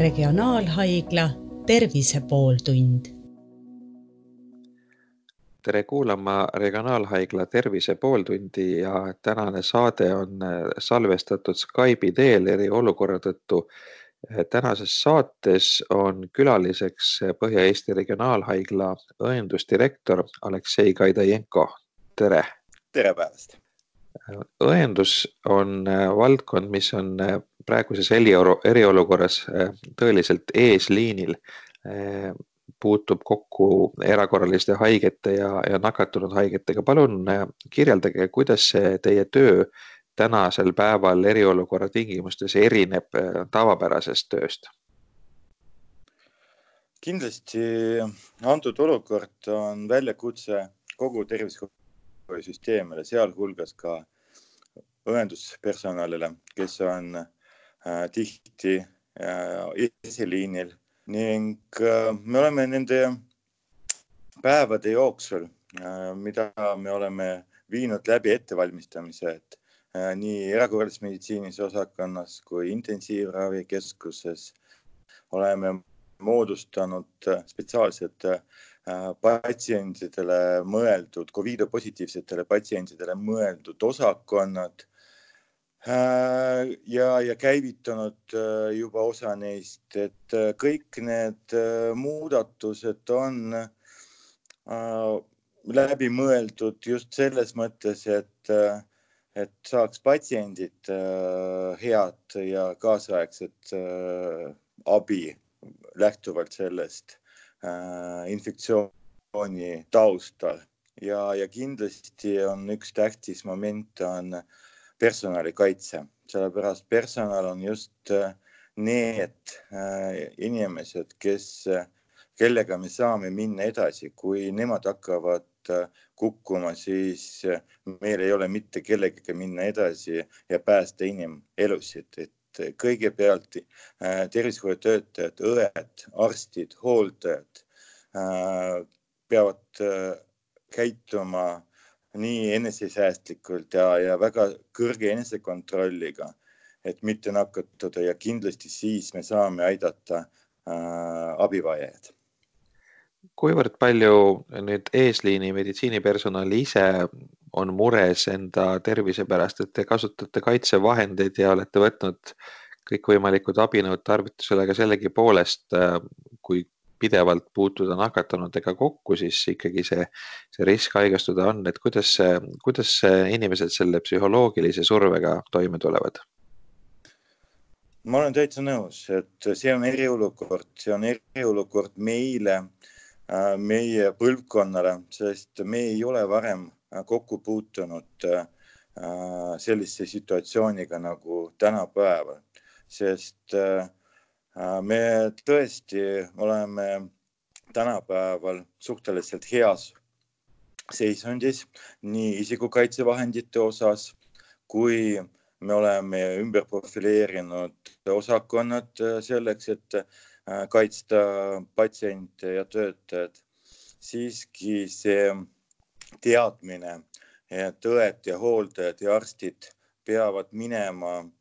Regionaalhaigla Tervise pooltund. tere kuulama Regionaalhaigla Tervise pooltundi ja tänane saade on salvestatud Skype'i teel eriolukorra tõttu. tänases saates on külaliseks Põhja-Eesti Regionaalhaigla õendusdirektor Aleksei Kaidajenko. tere. tere päevast õendus on valdkond, mis on praeguses eriolukorras äh, tõeliselt eesliinil, äh, puutub kokku erakorraliste haigete ja, ja nakatunud haigetega. palun äh, kirjeldage, kuidas see teie töö tänasel päeval eriolukorra tingimustes erineb tavapärasest tööst? kindlasti antud olukord on väljakutse kogu tervishoiusüsteemile, sealhulgas ka õenduspersonalile, kes on Äh, tihti äh, esiliinil. Ning äh, me oleme nende päevade jooksul, mida me oleme viinud läbi ettevalmistamised nii erakorralises meditsiinis osakonnas kui intensiivravikeskuses oleme moodustanud spetsiaalsed patsientidele mõeldud, Covido positiivsetele patsientidele mõeldud osakonnad ja, ja käivitunud äh, juba osa neist, et äh, kõik need muudatused on läbi mõeldud just selles mõttes, et, et saaks patsiendid head ja kaasaegset abi lähtuvalt sellest infektsiooni taustal. Ja, ja kindlasti on üks tähtis moment on äh, personalikaitse, sellepärast personal on just äh, need äh, inimesed, kes, äh, kellega me saame minna edasi, kui nemad hakkavad kukkuma, siis meil ei ole mitte kellegagi minna edasi ja päästa inimelusid, et kõigepealt tervishoiutöötajad, õed, arstid, hooldajad peavad käituma nii enesesäästlikult ja, ja väga kõrge enesekontrolliga, et mitte nakatuda ja kindlasti siis me saame aidata äh, abivajajaid. kuivõrd palju nüüd eesliini meditsiinipersonal ise on mures enda tervise pärast, et te kasutate kaitsevahendeid ja olete võtnud kõikvõimalikud abinõud tarvitusele, aga sellegipoolest, äh, kui pidevalt puutuda nakatunutega kokku, siis ikkagi see, see risk haigestuda on, et kuidas, kuidas inimesed selle psühholoogilise survega toime tulevad? ma olen täitsa nõus, et see on eriolukord, see on eriolukord meile, meie põlvkonnale, sest me ei ole varem kokku puutunud äh, sellise situatsiooniga nagu tänapäeval, sest Äh, me tõesti oleme tänapäeval suhteliselt heas seisundis nii isikukaitsevahendite osas kui me oleme ümber profileerinud osakonnad äh, selleks, et äh, kaitsta patsiente ja töötajad. siiski see teadmine, et õed ja hooldajad ja arstid peavad minema Äh,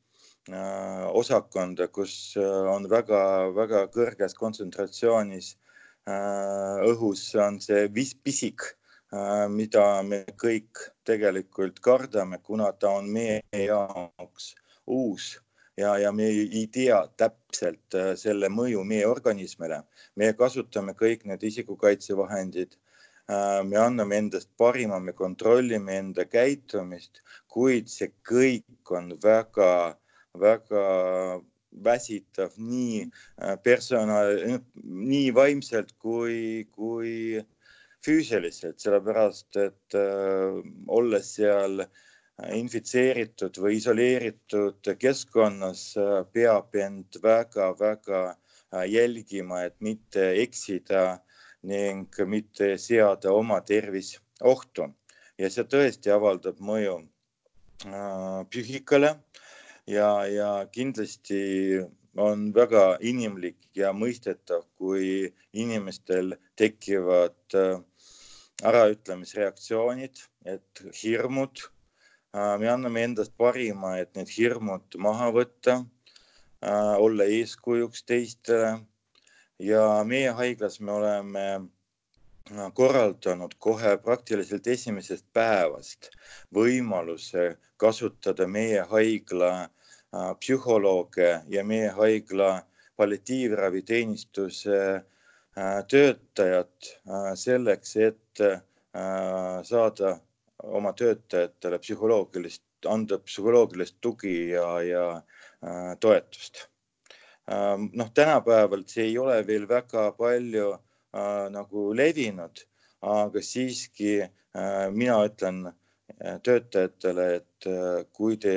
osakonda, kus äh, on väga-väga kõrges kontsentratsioonis äh, õhus on see pisik, mida me kõik tegelikult kardame, kuna ta on meie jaoks uus ja, ja me ei tea täpselt selle mõju meie organismile. me kasutame kõik need isikukaitsevahendid. me anname endast parima, me kontrollime enda käitumist, kuid see kõik on väga äh, väga väsitav nii äh, personal, nii vaimselt kui, kui füüsiliselt, sellepärast et äh, olles seal infitseeritud või isoleeritud keskkonnas äh, peab end väga-väga äh, jälgima, et mitte eksida ning mitte seada oma tervis ohtu. Ja see tõesti avaldab mõju äh, psüühikale ja, ja kindlasti on väga inimlik ja mõistetav, kui inimestel tekivad äh, äraütlemisreaktsioonid, et hirmud. Äh, me anname endast parima, et need hirmud maha võtta. olla eeskujuks teistele ja meie haiglas me oleme korraldanud kohe praktiliselt esimesest päevast võimaluse kasutada meie haigla äh, psühholooge ja meie haigla palliatiivraviteenistuse äh, töötajat äh, selleks, et saada oma töötajatele psühholoogilist, anda psühholoogilist tugi ja, ja toetust. noh, tänapäeval see ei ole veel väga palju nagu levinud, aga siiski mina ütlen töötajatele, et kui te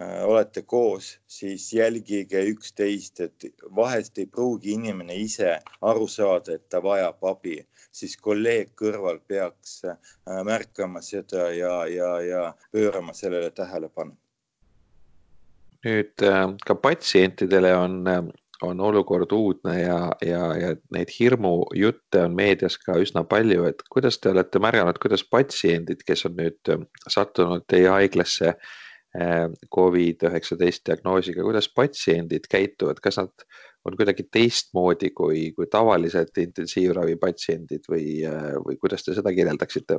olete koos, siis jälgige üksteist, et vahest ei pruugi inimene ise aru saada, et ta vajab abi, siis kolleeg kõrval peaks märkama seda ja, ja, ja pöörama sellele tähelepanu. nüüd ka patsientidele on on olukord uudne ja, ja, ja neid hirmujutte on meedias ka üsna palju, et kuidas te olete märganud, kuidas patsiendid, kes on nüüd äh, sattunud teie haiglasse äh, Covid-19 diagnoosiga, kuidas patsiendid käituvad, kas nad on kuidagi teistmoodi kui, kui tavalised intensiivravi patsiendid või, või kuidas te seda kirjeldaksite?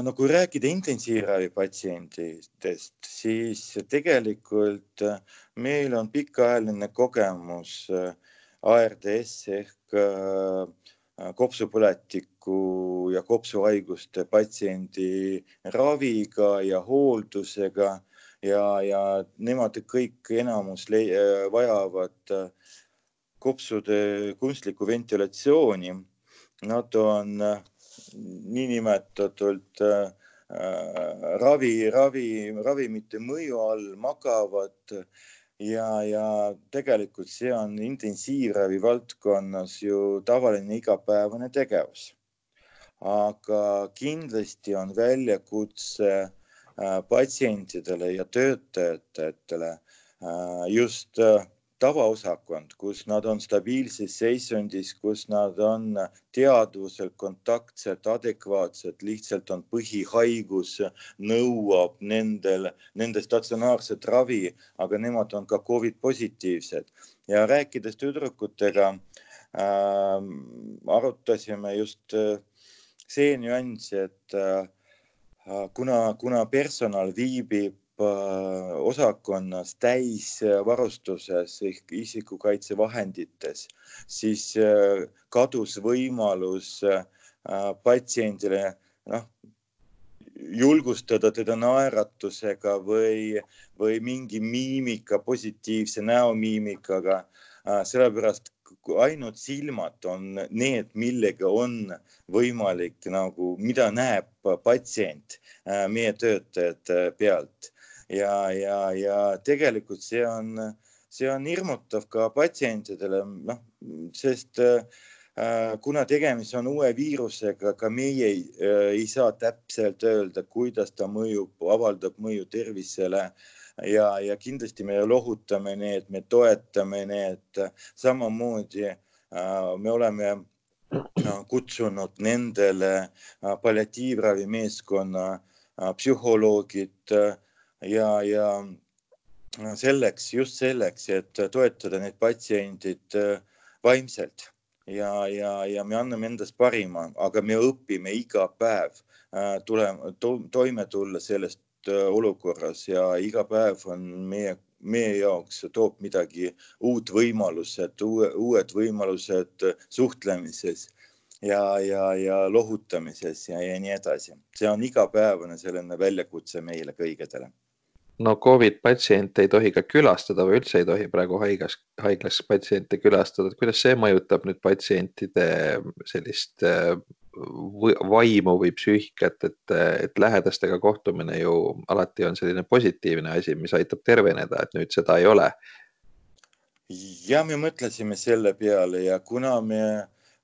No kui rääkida intensiivravi patsientidest, siis tegelikult meil on pikaajaline kogemus ARDS ehk kopsupõletiku ja kopsuhaiguste patsiendi raviga ja hooldusega ja, ja nemad kõik enamus vajavad kopsude kunstlikku ventilatsiooni. Nad on niinimetatult äh, ravi, ravi, ravimite mõju all magavad ja, ja tegelikult see on intensiivravi valdkonnas ju tavaline igapäevane tegevus. aga kindlasti on väljakutse äh, patsientidele ja töötajatele äh, just tavaosakond, kus nad on stabiilses seisundis, kus nad on teadvusel kontaktsed, adekvaatsed, lihtsalt on põhihaigus, nõuab nendel, nende statsionaarset ravi, aga nemad on ka Covid positiivsed. Ja rääkides tüdrukutega äh, arutasime just äh, see nüanss, et äh, kuna, kuna personal viibib Äh, osakonnas täisvarustuses ehk isikukaitsevahendites, siis äh, kadus võimalus äh, patsiendile noh, julgustada teda naeratusega või, või mingi miimika, positiivse näomiimikaga. sellepärast ainult silmad on need, millega on võimalik nagu, mida näeb patsient meie töötajate pealt ja, ja, ja tegelikult see on, see on hirmutav ka patsientidele, noh, sest äh, kuna tegemist on uue viirusega, ka meie ei, äh, ei saa täpselt öelda, kuidas ta mõjub, avaldab mõju tervisele. Ja, ja kindlasti me lohutame need, me toetame need, samamoodi äh, me oleme kutsunud nendele palliatiivravimeeskonna psühholoogid ja, ja selleks, just selleks, et toetada neid patsiendid äh, vaimselt ja, ja, ja me anname endast parima, aga me õpime iga päev äh, tulema to,, toime tulla sellest äh, olukorras ja iga päev on meie, meie jaoks toob midagi uut võimalused, uued võimalused suhtlemises ja, ja, ja lohutamises ja, ja nii edasi. see on igapäevane selline väljakutse meile kõigedele no Covid patsiente ei tohi ka külastada või üldse ei tohi praegu haigas, haiglas patsiente külastada, et kuidas see mõjutab nüüd patsientide sellist äh, vaimu või psüühikat, et, et lähedastega kohtumine ju alati on selline positiivne asi, mis aitab terveneda, et nüüd seda ei ole. ja me mõtlesime selle peale ja kuna me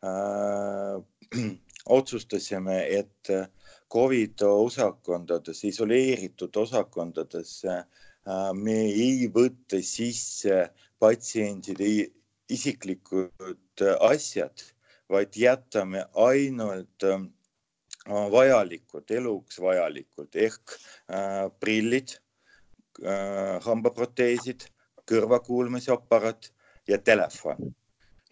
äh, otsustasime, et äh, Covid osakondades, isoleeritud osakondadesse äh, me ei võta sisse patsientide isiklikud asjad, vaid jätame ainult äh, vajalikud, eluks vajalikud ehk äh, prillid, hambaproteesid, kõrvakuulmisaparaat ja telefon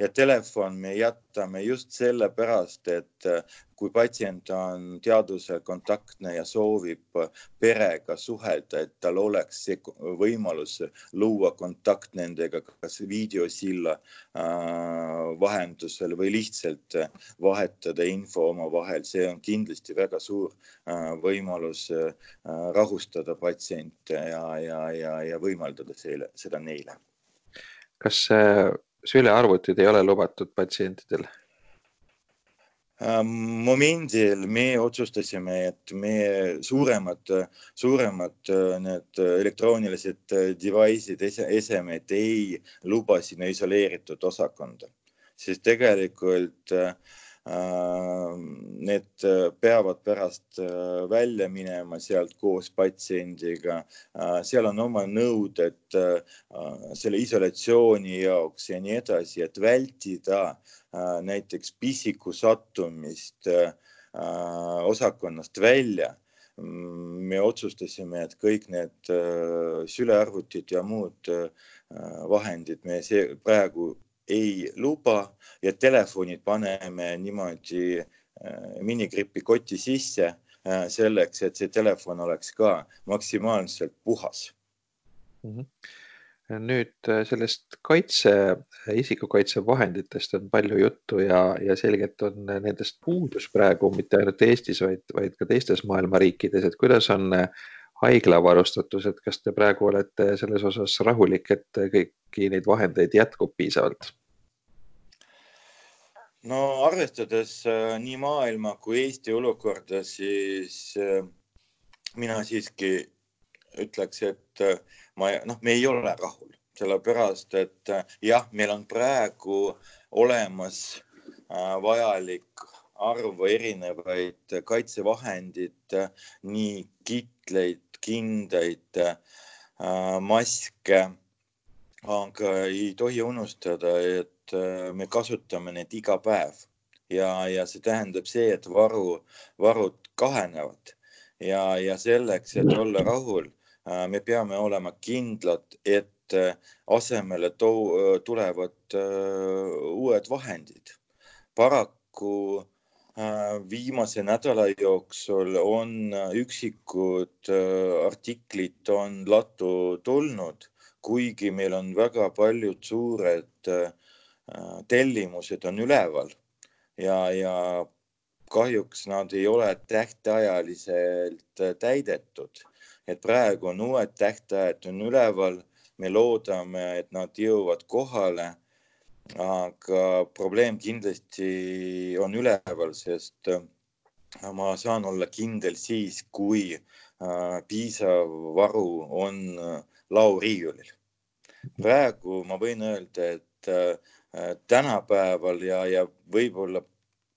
ja telefon me jätame just sellepärast, et äh, kui patsient on teaduse kontaktne ja soovib perega suhelda, et tal oleks see võimalus luua kontakt nendega, kas videosilla äh, vahendusel või lihtsalt vahetada info omavahel, see on kindlasti väga suur äh, võimalus rahustada patsiente ja, ja, ja, ja võimaldada selle, seda neile. kas sülearvutid ei ole lubatud patsientidel? Ähm, momendil me otsustasime, et me suuremad, suuremad äh, need elektroonilised äh, device'id, esemed ei luba sinna isoleeritud osakonda, sest tegelikult Äh, need äh, peavad pärast äh, välja minema sealt koos patsiendiga. seal on oma nõuded selle isolatsiooni jaoks ja nii edasi, et vältida näiteks pisiku sattumist osakonnast välja me otsustasime, et kõik need sülearvutid ja muud vahendid me see praegu ei luba ja telefonid paneme niimoodi äh, minigripi koti sisse äh, selleks, et see telefon oleks ka maksimaalselt puhas mm. -hmm nüüd äh, sellest kaitse, isikukaitsevahenditest on palju juttu ja, ja selgelt on nendest puudus praegu mitte ainult Eestis, vaid, vaid ka teistes maailma riikides, et kuidas on haigla varustatus, et kas te praegu olete selles osas rahulik, et kõiki neid vahendeid jätkub piisavalt? No arvestades äh, nii maailma kui Eesti olukorda, siis äh, mina siiski ütleks, et äh, ma, noh, me ei ole rahul, sellepärast et jah, meil on praegu olemas vajalik arv erinevaid kaitsevahendid, nii kitleid, kindaid, maske. aga ei tohi unustada, et Äh, me kasutame neid iga päev ja, ja see tähendab see, et varu, varud kahenevad ja, ja selleks, et olla rahul, äh, me peame olema kindlad, et äh, asemele to-, tulevad uued vahendid. paraku viimase nädala jooksul on üksikud artiklid on lattu tulnud, kuigi meil on väga paljud suured Äh, tellimused on üleval ja, ja kahjuks nad ei ole tähtajaliselt äh, täidetud. et praegu on uued tähtajad on üleval, me loodame, et nad jõuavad kohale. aga probleem kindlasti on üleval, sest äh, ma saan olla kindel siis, kui piisav varu on lauriiulil. Praegu ma võin öelda, et Äh, tänapäeval ja, ja võib-olla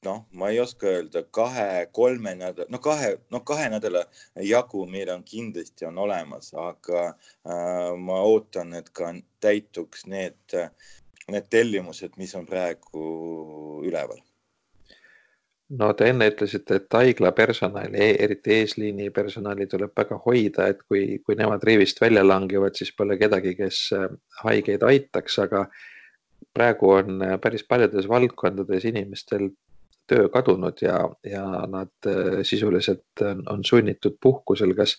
noh, ma ei oska öelda, kahe-kolme nädala, no kahe, no kahe nädala jagu meil on kindlasti on olemas, aga äh, ma ootan, et ka täituks need, need tellimused, mis on praegu üleval. No te enne ütlesite, et haigla personali, e-, eriti eesliini personali tuleb väga hoida, et kui, kui nemad rivist välja langevad, siis pole kedagi, kes äh, haigeid aitaks, aga praegu on äh, päris paljudes valdkondades inimestel töö kadunud ja, ja nad äh, sisuliselt on, sunnitud puhkusel. kas,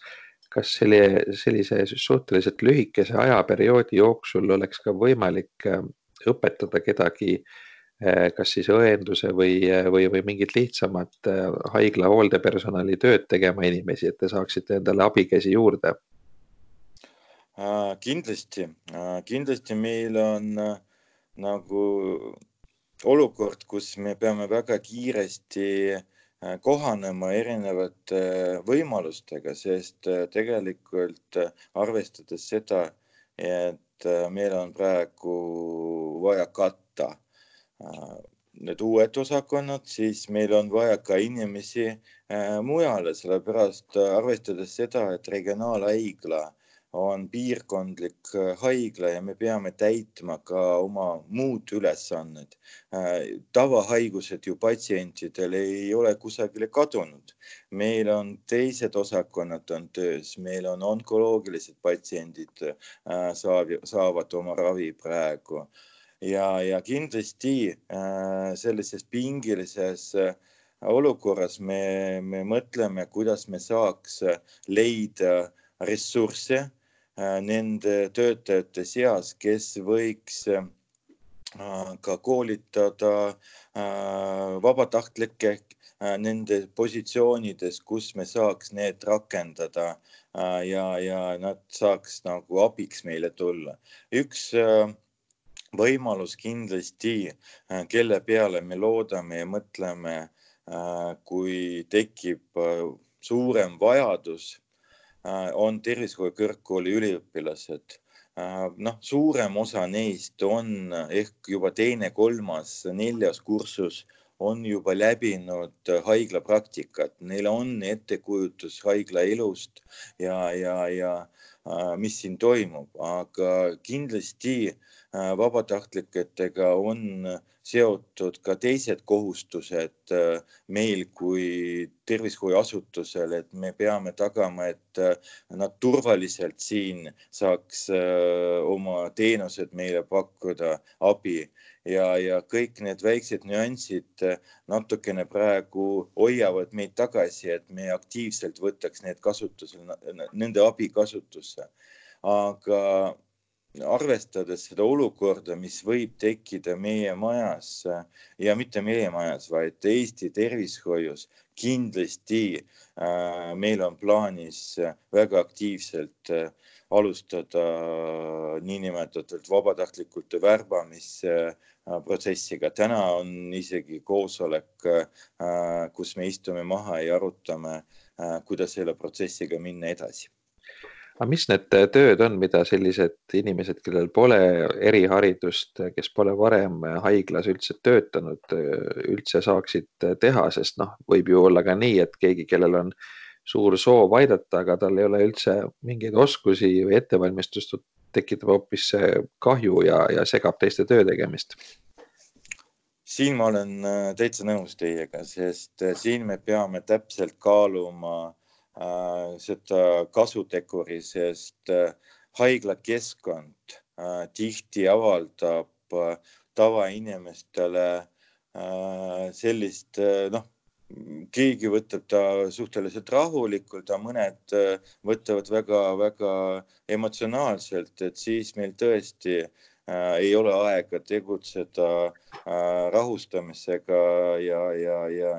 kas selline, sellise suhteliselt lühikese ajaperioodi jooksul oleks ka võimalik äh, õpetada kedagi kas siis õenduse või, või, või mingit lihtsamat haigla hooldepersonali tööd tegema inimesi, et te saaksite endale abikäsi juurde? kindlasti, kindlasti meil on nagu olukord, kus me peame väga kiiresti äh, kohanema erinevate äh, võimalustega, sest äh, tegelikult arvestades seda, et meil on praegu vaja katta need uued osakonnad, siis meil on vaja ka inimesi mujale, sellepärast arvestades seda, et regionaalhaigla on piirkondlik äh, haigla ja me peame täitma ka oma muud ülesanded. Äh, tavahaigused ju patsientidel ei ole kusagile kadunud. meil on teised osakonnad on töös, meil on onkoloogilised patsiendid äh, saab, saavad oma ravi praegu ja, ja kindlasti sellises pingilises olukorras me, me mõtleme, kuidas me saaks leida ressursse Äh, nende töötajate seas, kes võiks äh, ka koolitada äh, vabatahtlikke nende positsioonides, kus me saaks need rakendada ja, ja nad saaks nagu abiks meile tulla. üks võimalus kindlasti, kelle peale me loodame ja mõtleme, kui tekib suurem vajadus Äh, on tervishoiu kõrgkooli üliõpilased. Äh, noh, suurem osa neist on ehk juba teine, kolmas, neljas kursus on juba läbinud haiglapraktikat, neil on ettekujutus haigla elust ja, ja, ja äh, mis siin toimub, aga kindlasti vabatahtlikega on seotud ka teised kohustused äh, meil kui tervishoiuasutusel, et me peame tagama, et äh, nad turvaliselt siin saaks äh, oma teenused meile pakkuda, abi ja, ja kõik need väiksed nüansid natukene praegu hoiavad meid tagasi, et me aktiivselt võtaks need kasutusele, nende abi kasutusse. aga arvestades seda olukorda, mis võib tekkida meie majas ja mitte meie majas, vaid Eesti tervishoius, kindlasti äh, meil on plaanis väga aktiivselt äh, alustada niinimetatud vabatahtlikult värbamisprotsessiga. täna on isegi koosolek äh,, kus me istume maha ja arutame, äh, kuidas selle protsessiga minna edasi aga mis need tööd on, mida sellised inimesed, kellel pole eriharidust, kes pole varem haiglas üldse töötanud, üldse saaksid teha, sest noh, võib ju olla ka nii, et keegi, kellel on suur soov aidata, aga tal ei ole üldse mingeid oskusi või ettevalmistust, tekitab hoopis kahju ja, ja segab teiste töö tegemist. Siin ma olen täitsa nõus teiega, sest siin me peame täpselt kaaluma Äh, seda kasuteguri, sest äh, haiglakeskkond äh, tihti avaldab tavainimestele sellist, noh, keegi võtab ta suhteliselt rahulikult, aga mõned võtavad väga-väga emotsionaalselt, et siis meil tõesti äh, ei ole aega tegutseda äh, rahustamisega ja, ja, ja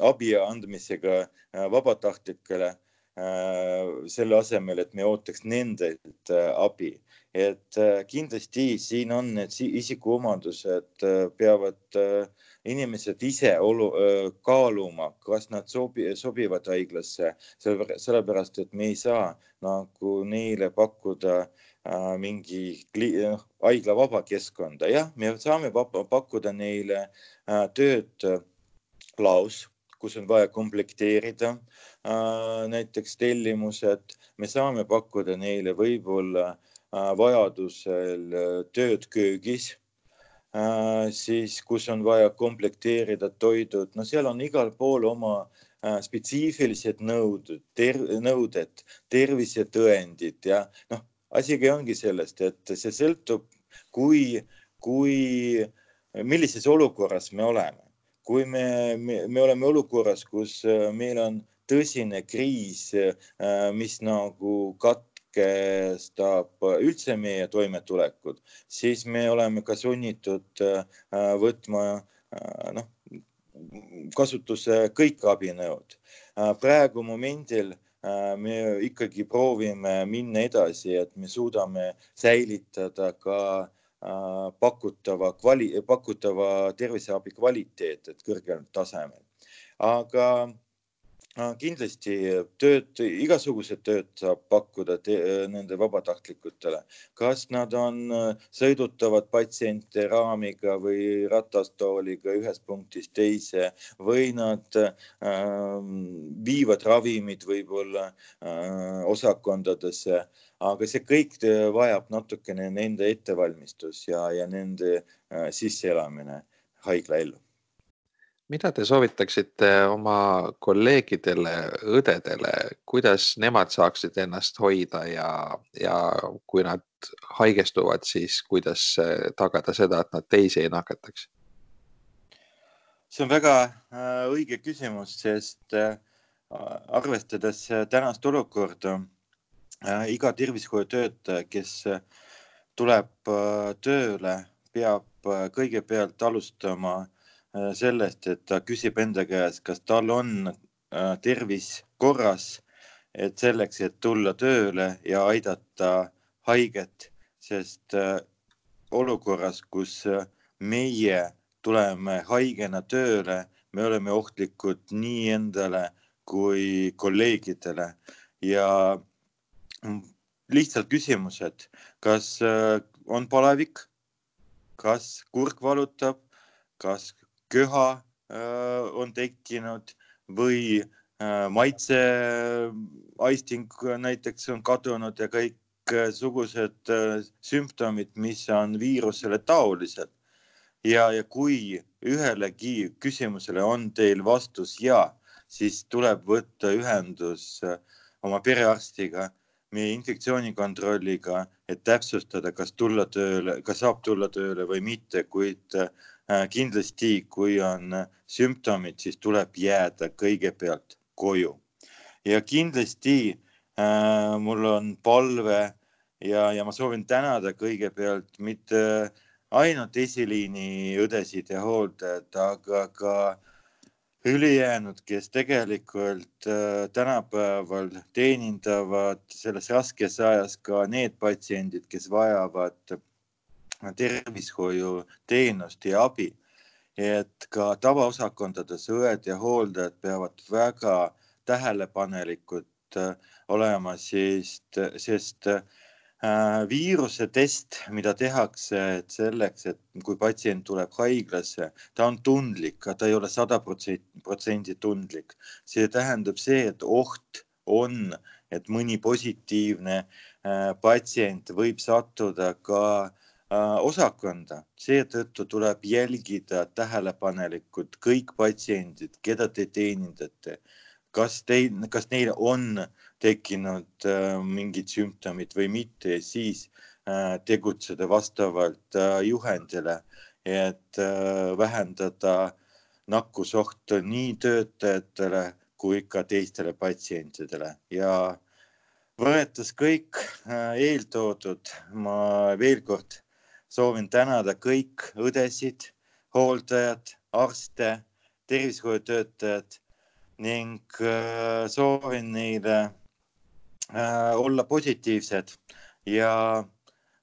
abi andmisega äh, vabatahtlikele äh, selle asemel, et me ootaks nendelt äh, abi. et kindlasti siin on need isikuomadused, peavad inimesed ise olu, kaaluma, kas nad sobi, sobivad haiglasse, sellepärast et me ei saa nagu neile pakkuda mingi noh, haigla vaba keskkonda, jah, me saame pakkuda neile tööd laos kus on vaja komplekteerida äh, näiteks tellimused, me saame pakkuda neile võib-olla äh, vajadusel äh, tööd köögis siis kus on vaja komplekteerida toidud, no seal on igal pool oma spetsiifilised nõuded ter,, nõuded, tervisetõendid ja noh, asigi ongi sellest, et see sõltub, kui, kui, millises olukorras me oleme kui me, me, me oleme olukorras, kus äh, meil on tõsine kriis, äh, mis nagu katkestab üldse meie toimetulekut, siis me oleme ka sunnitud äh, võtma noh, kasutuse kõik abinõud. praegu momendil me ikkagi proovime minna edasi, et me suudame säilitada ka pakutava kvali-, pakutava terviseabi kvaliteet, et kõrgel tasemel. aga kindlasti tööd, igasugused tööd saab pakkuda te, nende vabatahtlikutele, kas nad on, sõidutavad patsiente raamiga või ratastooliga ühest punktist teise või nad äh, viivad ravimid võib-olla äh, osakondadesse, aga see kõik vajab natukene nende ettevalmistus ja, ja nende äh, sisseelamine haiglaellu mida te soovitaksite oma kolleegidele, õdedele, kuidas nemad saaksid ennast hoida ja, ja kui nad haigestuvad, siis kuidas tagada seda, et nad teisi ei nakataks? see on väga äh, õige küsimus, sest äh, arvestades tänast olukorda, äh, iga tervishoiutöötaja, kes tuleb tööle, peab kõigepealt alustama Äh, sellest, et ta küsib enda käest, kas tal on äh, tervis korras, et selleks, et tulla tööle ja aidata haiget, sest äh, olukorras, kus meie tuleme haigena tööle, me oleme ohtlikud nii endale kui kolleegidele. Ja lihtsalt küsimused, kas on palavik, kas kurk valutab, kas köha äh, on tekkinud või äh, maitseaisting näiteks on kadunud ja kõiksugused äh, sümptomid, mis on viirusele taolised. ja, ja kui ühelegi küsimusele on teil vastus ja, siis tuleb võtta ühendus oma perearstiga, meie infektsioonikontrolliga, et täpsustada, kas tulla tööle, kas saab tulla tööle või mitte, kuid Äh, kindlasti, kui on sümptomid, siis tuleb jääda kõigepealt koju. Ja kindlasti äh, mul on palve ja, ja ma soovin tänada kõigepealt mitte ainult esiliini õdesid ja hooldajad, aga ka ülejäänud, kes tegelikult äh, tänapäeval teenindavad selles raskes ajas ka need patsiendid, kes vajavad tervishoiuteenust ja abi. et ka tavaosakondades õed ja hooldajad peavad väga tähelepanelikud äh, olema, sest, sest äh, viiruse test, mida tehakse, et selleks, et kui patsient tuleb haiglasse, ta on tundlik, ta ei ole sada protsenti tundlik. see tähendab see, et oht on, et mõni positiivne äh, patsient võib sattuda ka osakonda, seetõttu tuleb jälgida tähelepanelikult kõik patsiendid, keda te teenindate. kas teil, kas neil on tekkinud äh, mingid sümptomid või mitte, siis äh, tegutseda vastavalt juhendile, et vähendada nakkusohtu nii töötajatele kui ka teistele patsientidele ja võetes kõik eeltoodud, ma veel kord soovin tänada kõik õdesid, hooldajad, arste, tervishoiutöötajad ning äh, soovin neile äh, olla positiivsed ja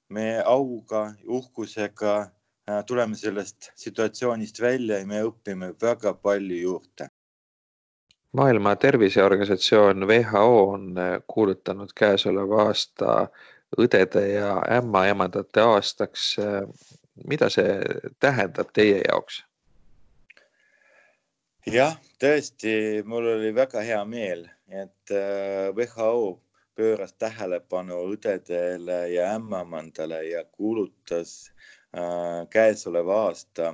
me auga, uhkusega äh, tuleme sellest situatsioonist välja ja me õpime väga palju juurde. maailma Terviseorganisatsioon WHO on kuulutanud käesoleva aasta õdede ja ämmaemandate aastaks. mida see tähendab teie jaoks? jah, tõesti, mul oli väga hea meel, et äh, WHO pööras tähelepanu õdedele ja ämmamandale ja kuulutas äh, käesoleva aasta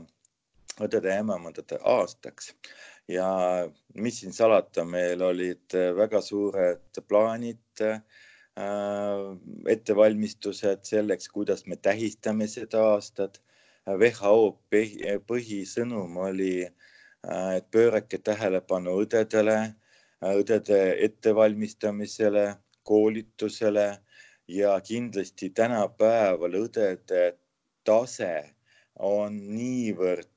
õdede ja ämmamandade aastaks. ja mis siin salata, meil olid väga suured plaanid äh, Äh, ettevalmistused selleks, kuidas me tähistame seda aastat. WHO põhisõnum oli, äh, et pöörake tähelepanu õdedele, äh, õdede ettevalmistamisele, koolitusele ja kindlasti tänapäeval õdede tase on niivõrd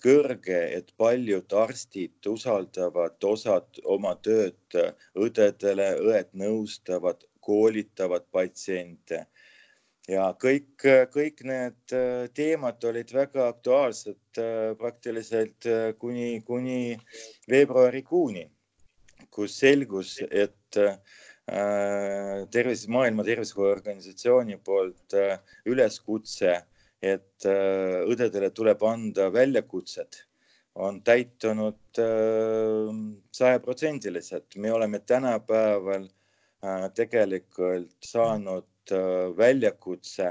kõrge, et paljud arstid usaldavad osad oma tööd õdedele, õed nõustavad koolitavad patsiente ja kõik, kõik need äh, teemad olid väga aktuaalsed äh, praktiliselt äh, kuni, kuni veebruarikuuni, kus selgus, et tervise, Maailma Terviseorganisatsiooni poolt üleskutse, et õdedele tuleb anda väljakutsed, on täitunud sajaprotsendiliselt. me oleme tänapäeval tegelikult saanud väljakutse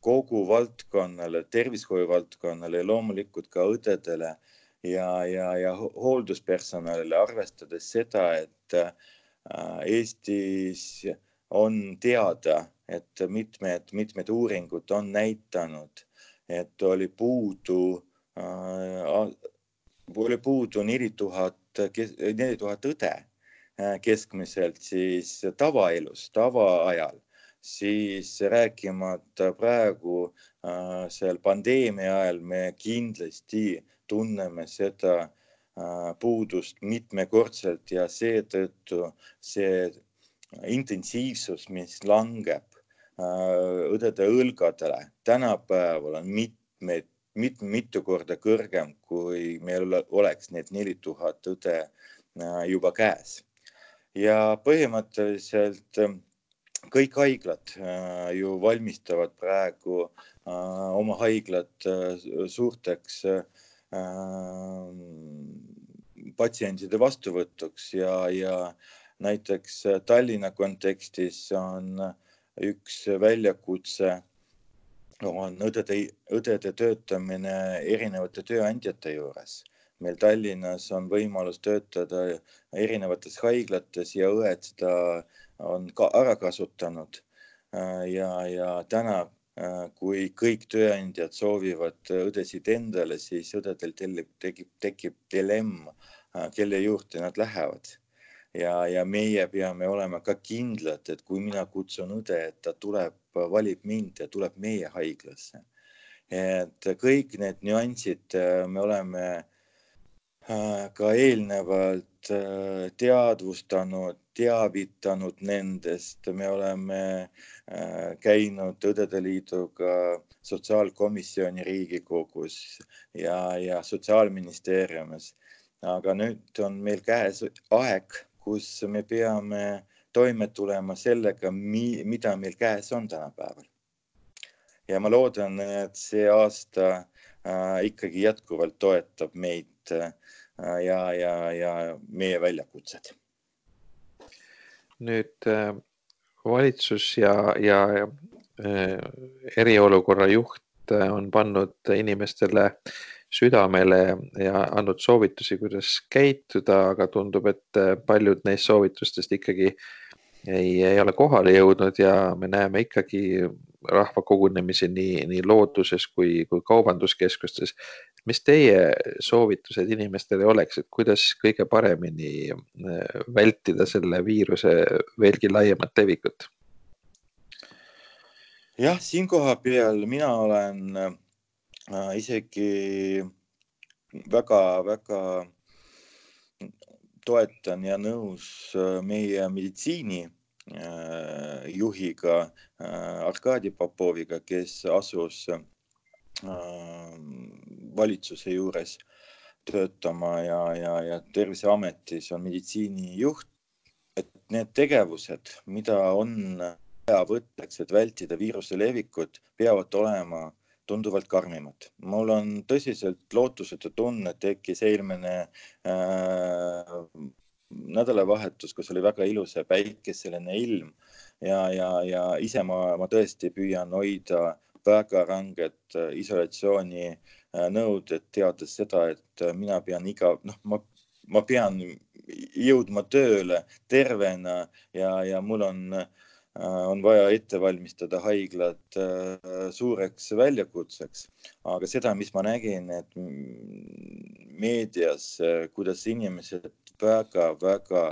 kogu valdkonnale, tervishoiu valdkonnale ja loomulikult ka õdedele ja, ja, ja hoolduspersonalile, arvestades seda, et Eestis on teada, et mitmed, mitmed uuringud on näitanud, et oli puudu äh,, oli puudu neli tuhat, neli tuhat õde keskmiselt siis tavaelus, tavaajal siis rääkimata praegu äh, seal pandeemia ajal me kindlasti tunneme seda äh, puudust mitmekordselt ja seetõttu see intensiivsus, mis langeb äh, õdede õlgadele, tänapäeval on mitmeid, mit-, mitu korda kõrgem, kui meil oleks need neli tuhat õde juba käes. Ja põhimõtteliselt kõik haiglad äh, ju valmistavad praegu äh, oma haiglad äh, suurteks patsientide vastuvõtuks ja, ja näiteks Tallinna kontekstis on üks väljakutse on õdede, õdede töötamine erinevate tööandjate juures. Meil Tallinnas on võimalus töötada erinevates haiglates ja õed seda on ka ära kasutanud. Äh, ja, ja täna, äh, kui kõik tööandjad soovivad õdesid endale, siis õdedel tekib, tekib dilemm, äh, kelle juurde nad lähevad. ja, ja meie peame olema ka kindlad, et kui mina kutsun õde, et ta tuleb, valib mind ja tuleb meie haiglasse. et kõik need nüansid me oleme ka eelnevalt teadvustanud teavitanud nendest, me oleme äh, käinud Õdede Liiduga sotsiaalkomisjoni Riigikogus ja, ja sotsiaalministeeriumis. aga nüüd on meil käes aeg, kus me peame toime tulema sellega, mida meil käes on tänapäeval. ja ma loodan, et see aasta äh, ikkagi jätkuvalt toetab meid äh, ja, ja, ja meie väljakutsed. Nüüd äh, valitsus ja, ja äh, eriolukorra juht on pannud inimestele südamele ja andnud soovitusi, kuidas käituda, aga tundub, et paljud neist soovitustest ikkagi ei, ei ole kohale jõudnud ja me näeme ikkagi rahvakogunemisi nii, nii looduses kui, kui kaubanduskeskustes mis teie soovitused inimestele oleks, et kuidas kõige paremini äh, vältida selle viiruse veelgi laiemat levikut? jah, siin koha peal mina olen äh, isegi väga-väga toetan ja nõus äh, meie meditsiini juhiga Arkadi Popoviga, kes asus valitsuse juures töötama ja, ja, ja Terviseametis on meditsiinijuht. et need tegevused, mida on vaja võttaks, et vältida viiruse levikut, peavad olema tunduvalt karmimad. mul on tõsiselt lootusetu tunne tekkis eelmine äh, nädalavahetus, kus oli väga ilus ja päikeseline ilm ja, ja, ja ise ma, ma tõesti püüan hoida väga ranged äh, isolatsiooni äh, nõuded, teades seda, et äh, mina pean iga, noh, ma, ma pean jõudma tööle tervena ja, ja mul on, on vaja ette valmistada haiglad suureks väljakutseks. aga seda, mis ma nägin, et meedias, kuidas inimesed väga-väga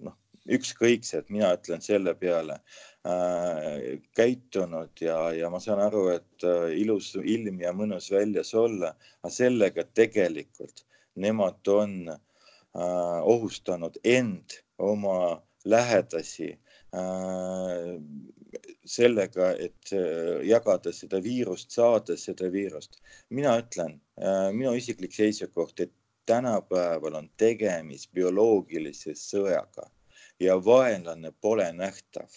noh, ükskõiksed, mina ütlen selle peale äh, käitunud ja, ja ma saan aru, et äh, ilus ilm ja mõnus väljas olla, aga sellega tegelikult nemad on äh, ohustanud end, oma lähedasi äh, sellega, et äh, jagada seda viirust, saada seda viirust. mina ütlen äh,, minu isiklik seisukoht, et tänapäeval on tegemist bioloogilise sõjaga ja vaenlane pole nähtav.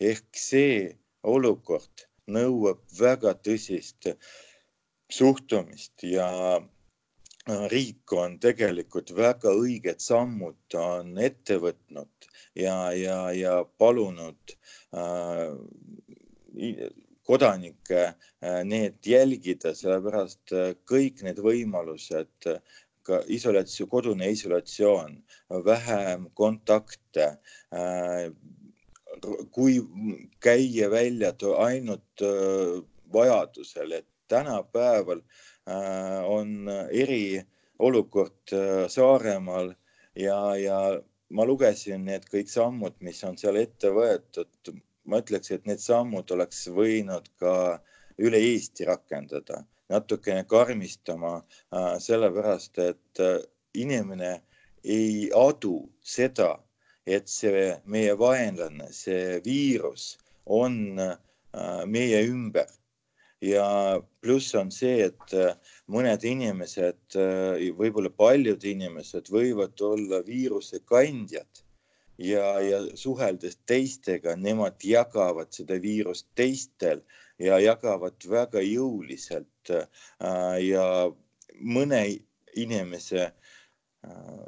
ehk see olukord nõuab väga tõsist suhtumist ja äh, riik on tegelikult väga õiged sammud on ette võtnud ja, ja, ja palunud äh, kodanikke äh, need jälgida, sellepärast äh, kõik need võimalused, ka isolatsioon, kodune isolatsioon, vähem kontakte äh,, kui käia välja ainult äh, vajadusel, et tänapäeval äh, on eriolukord äh, Saaremaal ja, ja ma lugesin need kõik sammud, mis on seal ette võetud. ma ütleks, et need sammud oleks võinud ka üle Eesti rakendada, natukene karmistama, äh, sellepärast et inimene ei adu seda, et see meie vaenlane, see viirus on meie ümber. Ja pluss on see, et äh, mõned inimesed, äh, võib-olla paljud inimesed võivad olla viiruse kandjad. Ja, ja suheldes teistega, nemad jagavad seda viirust teistel ja jagavad väga jõuliselt. Äh, ja mõne inimese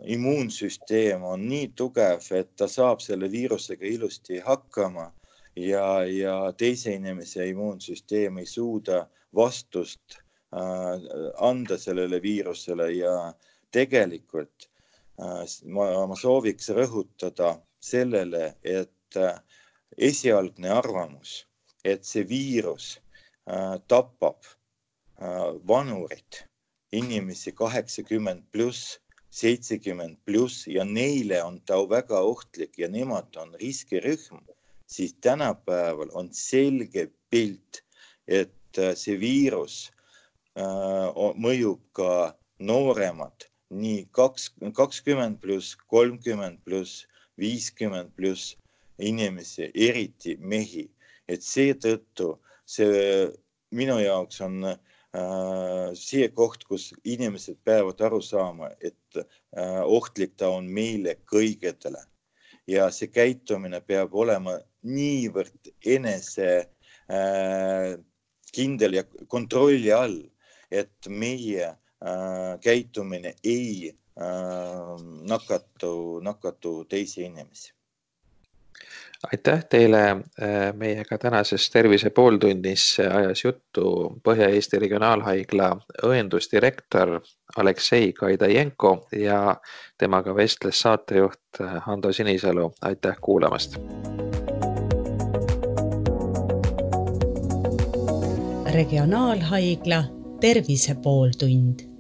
immuunsüsteem on nii tugev, et ta saab selle viirusega ilusti hakkama ja, ja teise inimese immuunsüsteem ei suuda vastust äh, anda sellele viirusele ja tegelikult äh, ma, ma sooviks rõhutada sellele, et äh, esialgne arvamus, et see viirus äh, tapab äh, vanurid, inimesi kaheksakümmend pluss, seitsekümmend pluss ja neile on ta väga ohtlik ja nemad on riskirühm siis tänapäeval on selge pilt, et äh, see viirus äh, mõjub ka nooremad, nii kaks, kakskümmend pluss, kolmkümmend pluss, viiskümmend pluss inimesi, eriti mehi. Et seetõttu see minu jaoks on äh, see koht, kus inimesed peavad aru saama, et äh, ohtlik ta on meile kõigedele ja see käitumine peab olema niivõrd enese äh, kindel ja kontrolli all, et meie äh, käitumine ei äh, nakatu, nakatu teisi inimesi aitäh teile, äh, meiega tänases Tervise pooltunnis ajas juttu Põhja-Eesti Regionaalhaigla õendusdirektor Aleksei Kaidajenko ja temaga vestles saatejuht Hando Sinisalu, aitäh kuulamast. regionaalhaigla Tervise pooltund